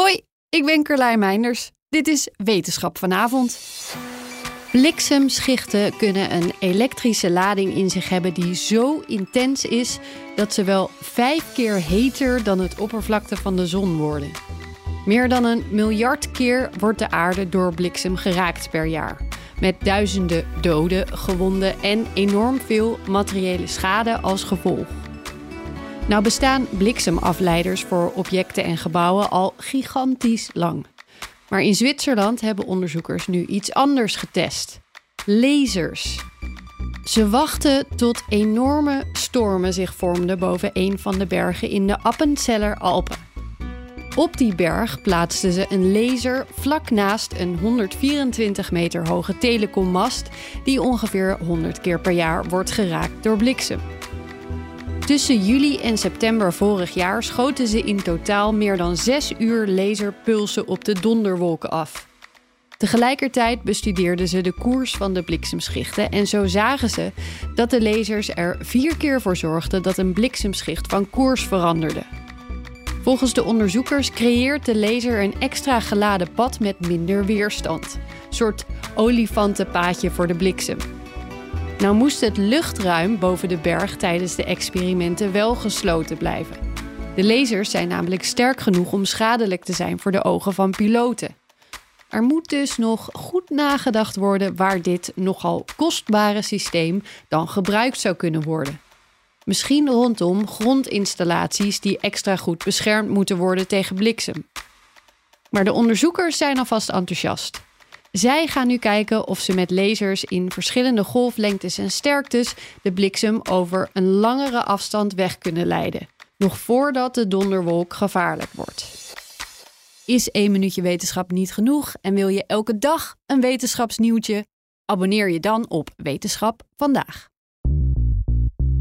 Hoi, ik ben Carlijn Meinders. Dit is Wetenschap vanavond. Bliksemschichten kunnen een elektrische lading in zich hebben die zo intens is dat ze wel vijf keer heter dan het oppervlakte van de zon worden. Meer dan een miljard keer wordt de aarde door bliksem geraakt per jaar. Met duizenden doden, gewonden en enorm veel materiële schade als gevolg. Nou bestaan bliksemafleiders voor objecten en gebouwen al gigantisch lang. Maar in Zwitserland hebben onderzoekers nu iets anders getest: lasers. Ze wachten tot enorme stormen zich vormden boven een van de bergen in de Appenzeller Alpen. Op die berg plaatsten ze een laser vlak naast een 124 meter hoge telecommast die ongeveer 100 keer per jaar wordt geraakt door bliksem. Tussen juli en september vorig jaar schoten ze in totaal meer dan zes uur laserpulsen op de donderwolken af. Tegelijkertijd bestudeerden ze de koers van de bliksemschichten en zo zagen ze dat de lasers er vier keer voor zorgden dat een bliksemschicht van koers veranderde. Volgens de onderzoekers creëert de laser een extra geladen pad met minder weerstand. Een soort olifantenpaadje voor de bliksem. Nou moest het luchtruim boven de berg tijdens de experimenten wel gesloten blijven. De lasers zijn namelijk sterk genoeg om schadelijk te zijn voor de ogen van piloten. Er moet dus nog goed nagedacht worden waar dit nogal kostbare systeem dan gebruikt zou kunnen worden. Misschien rondom grondinstallaties die extra goed beschermd moeten worden tegen bliksem. Maar de onderzoekers zijn alvast enthousiast. Zij gaan nu kijken of ze met lasers in verschillende golflengtes en sterktes de bliksem over een langere afstand weg kunnen leiden, nog voordat de donderwolk gevaarlijk wordt. Is één minuutje wetenschap niet genoeg en wil je elke dag een wetenschapsnieuwtje? Abonneer je dan op Wetenschap vandaag.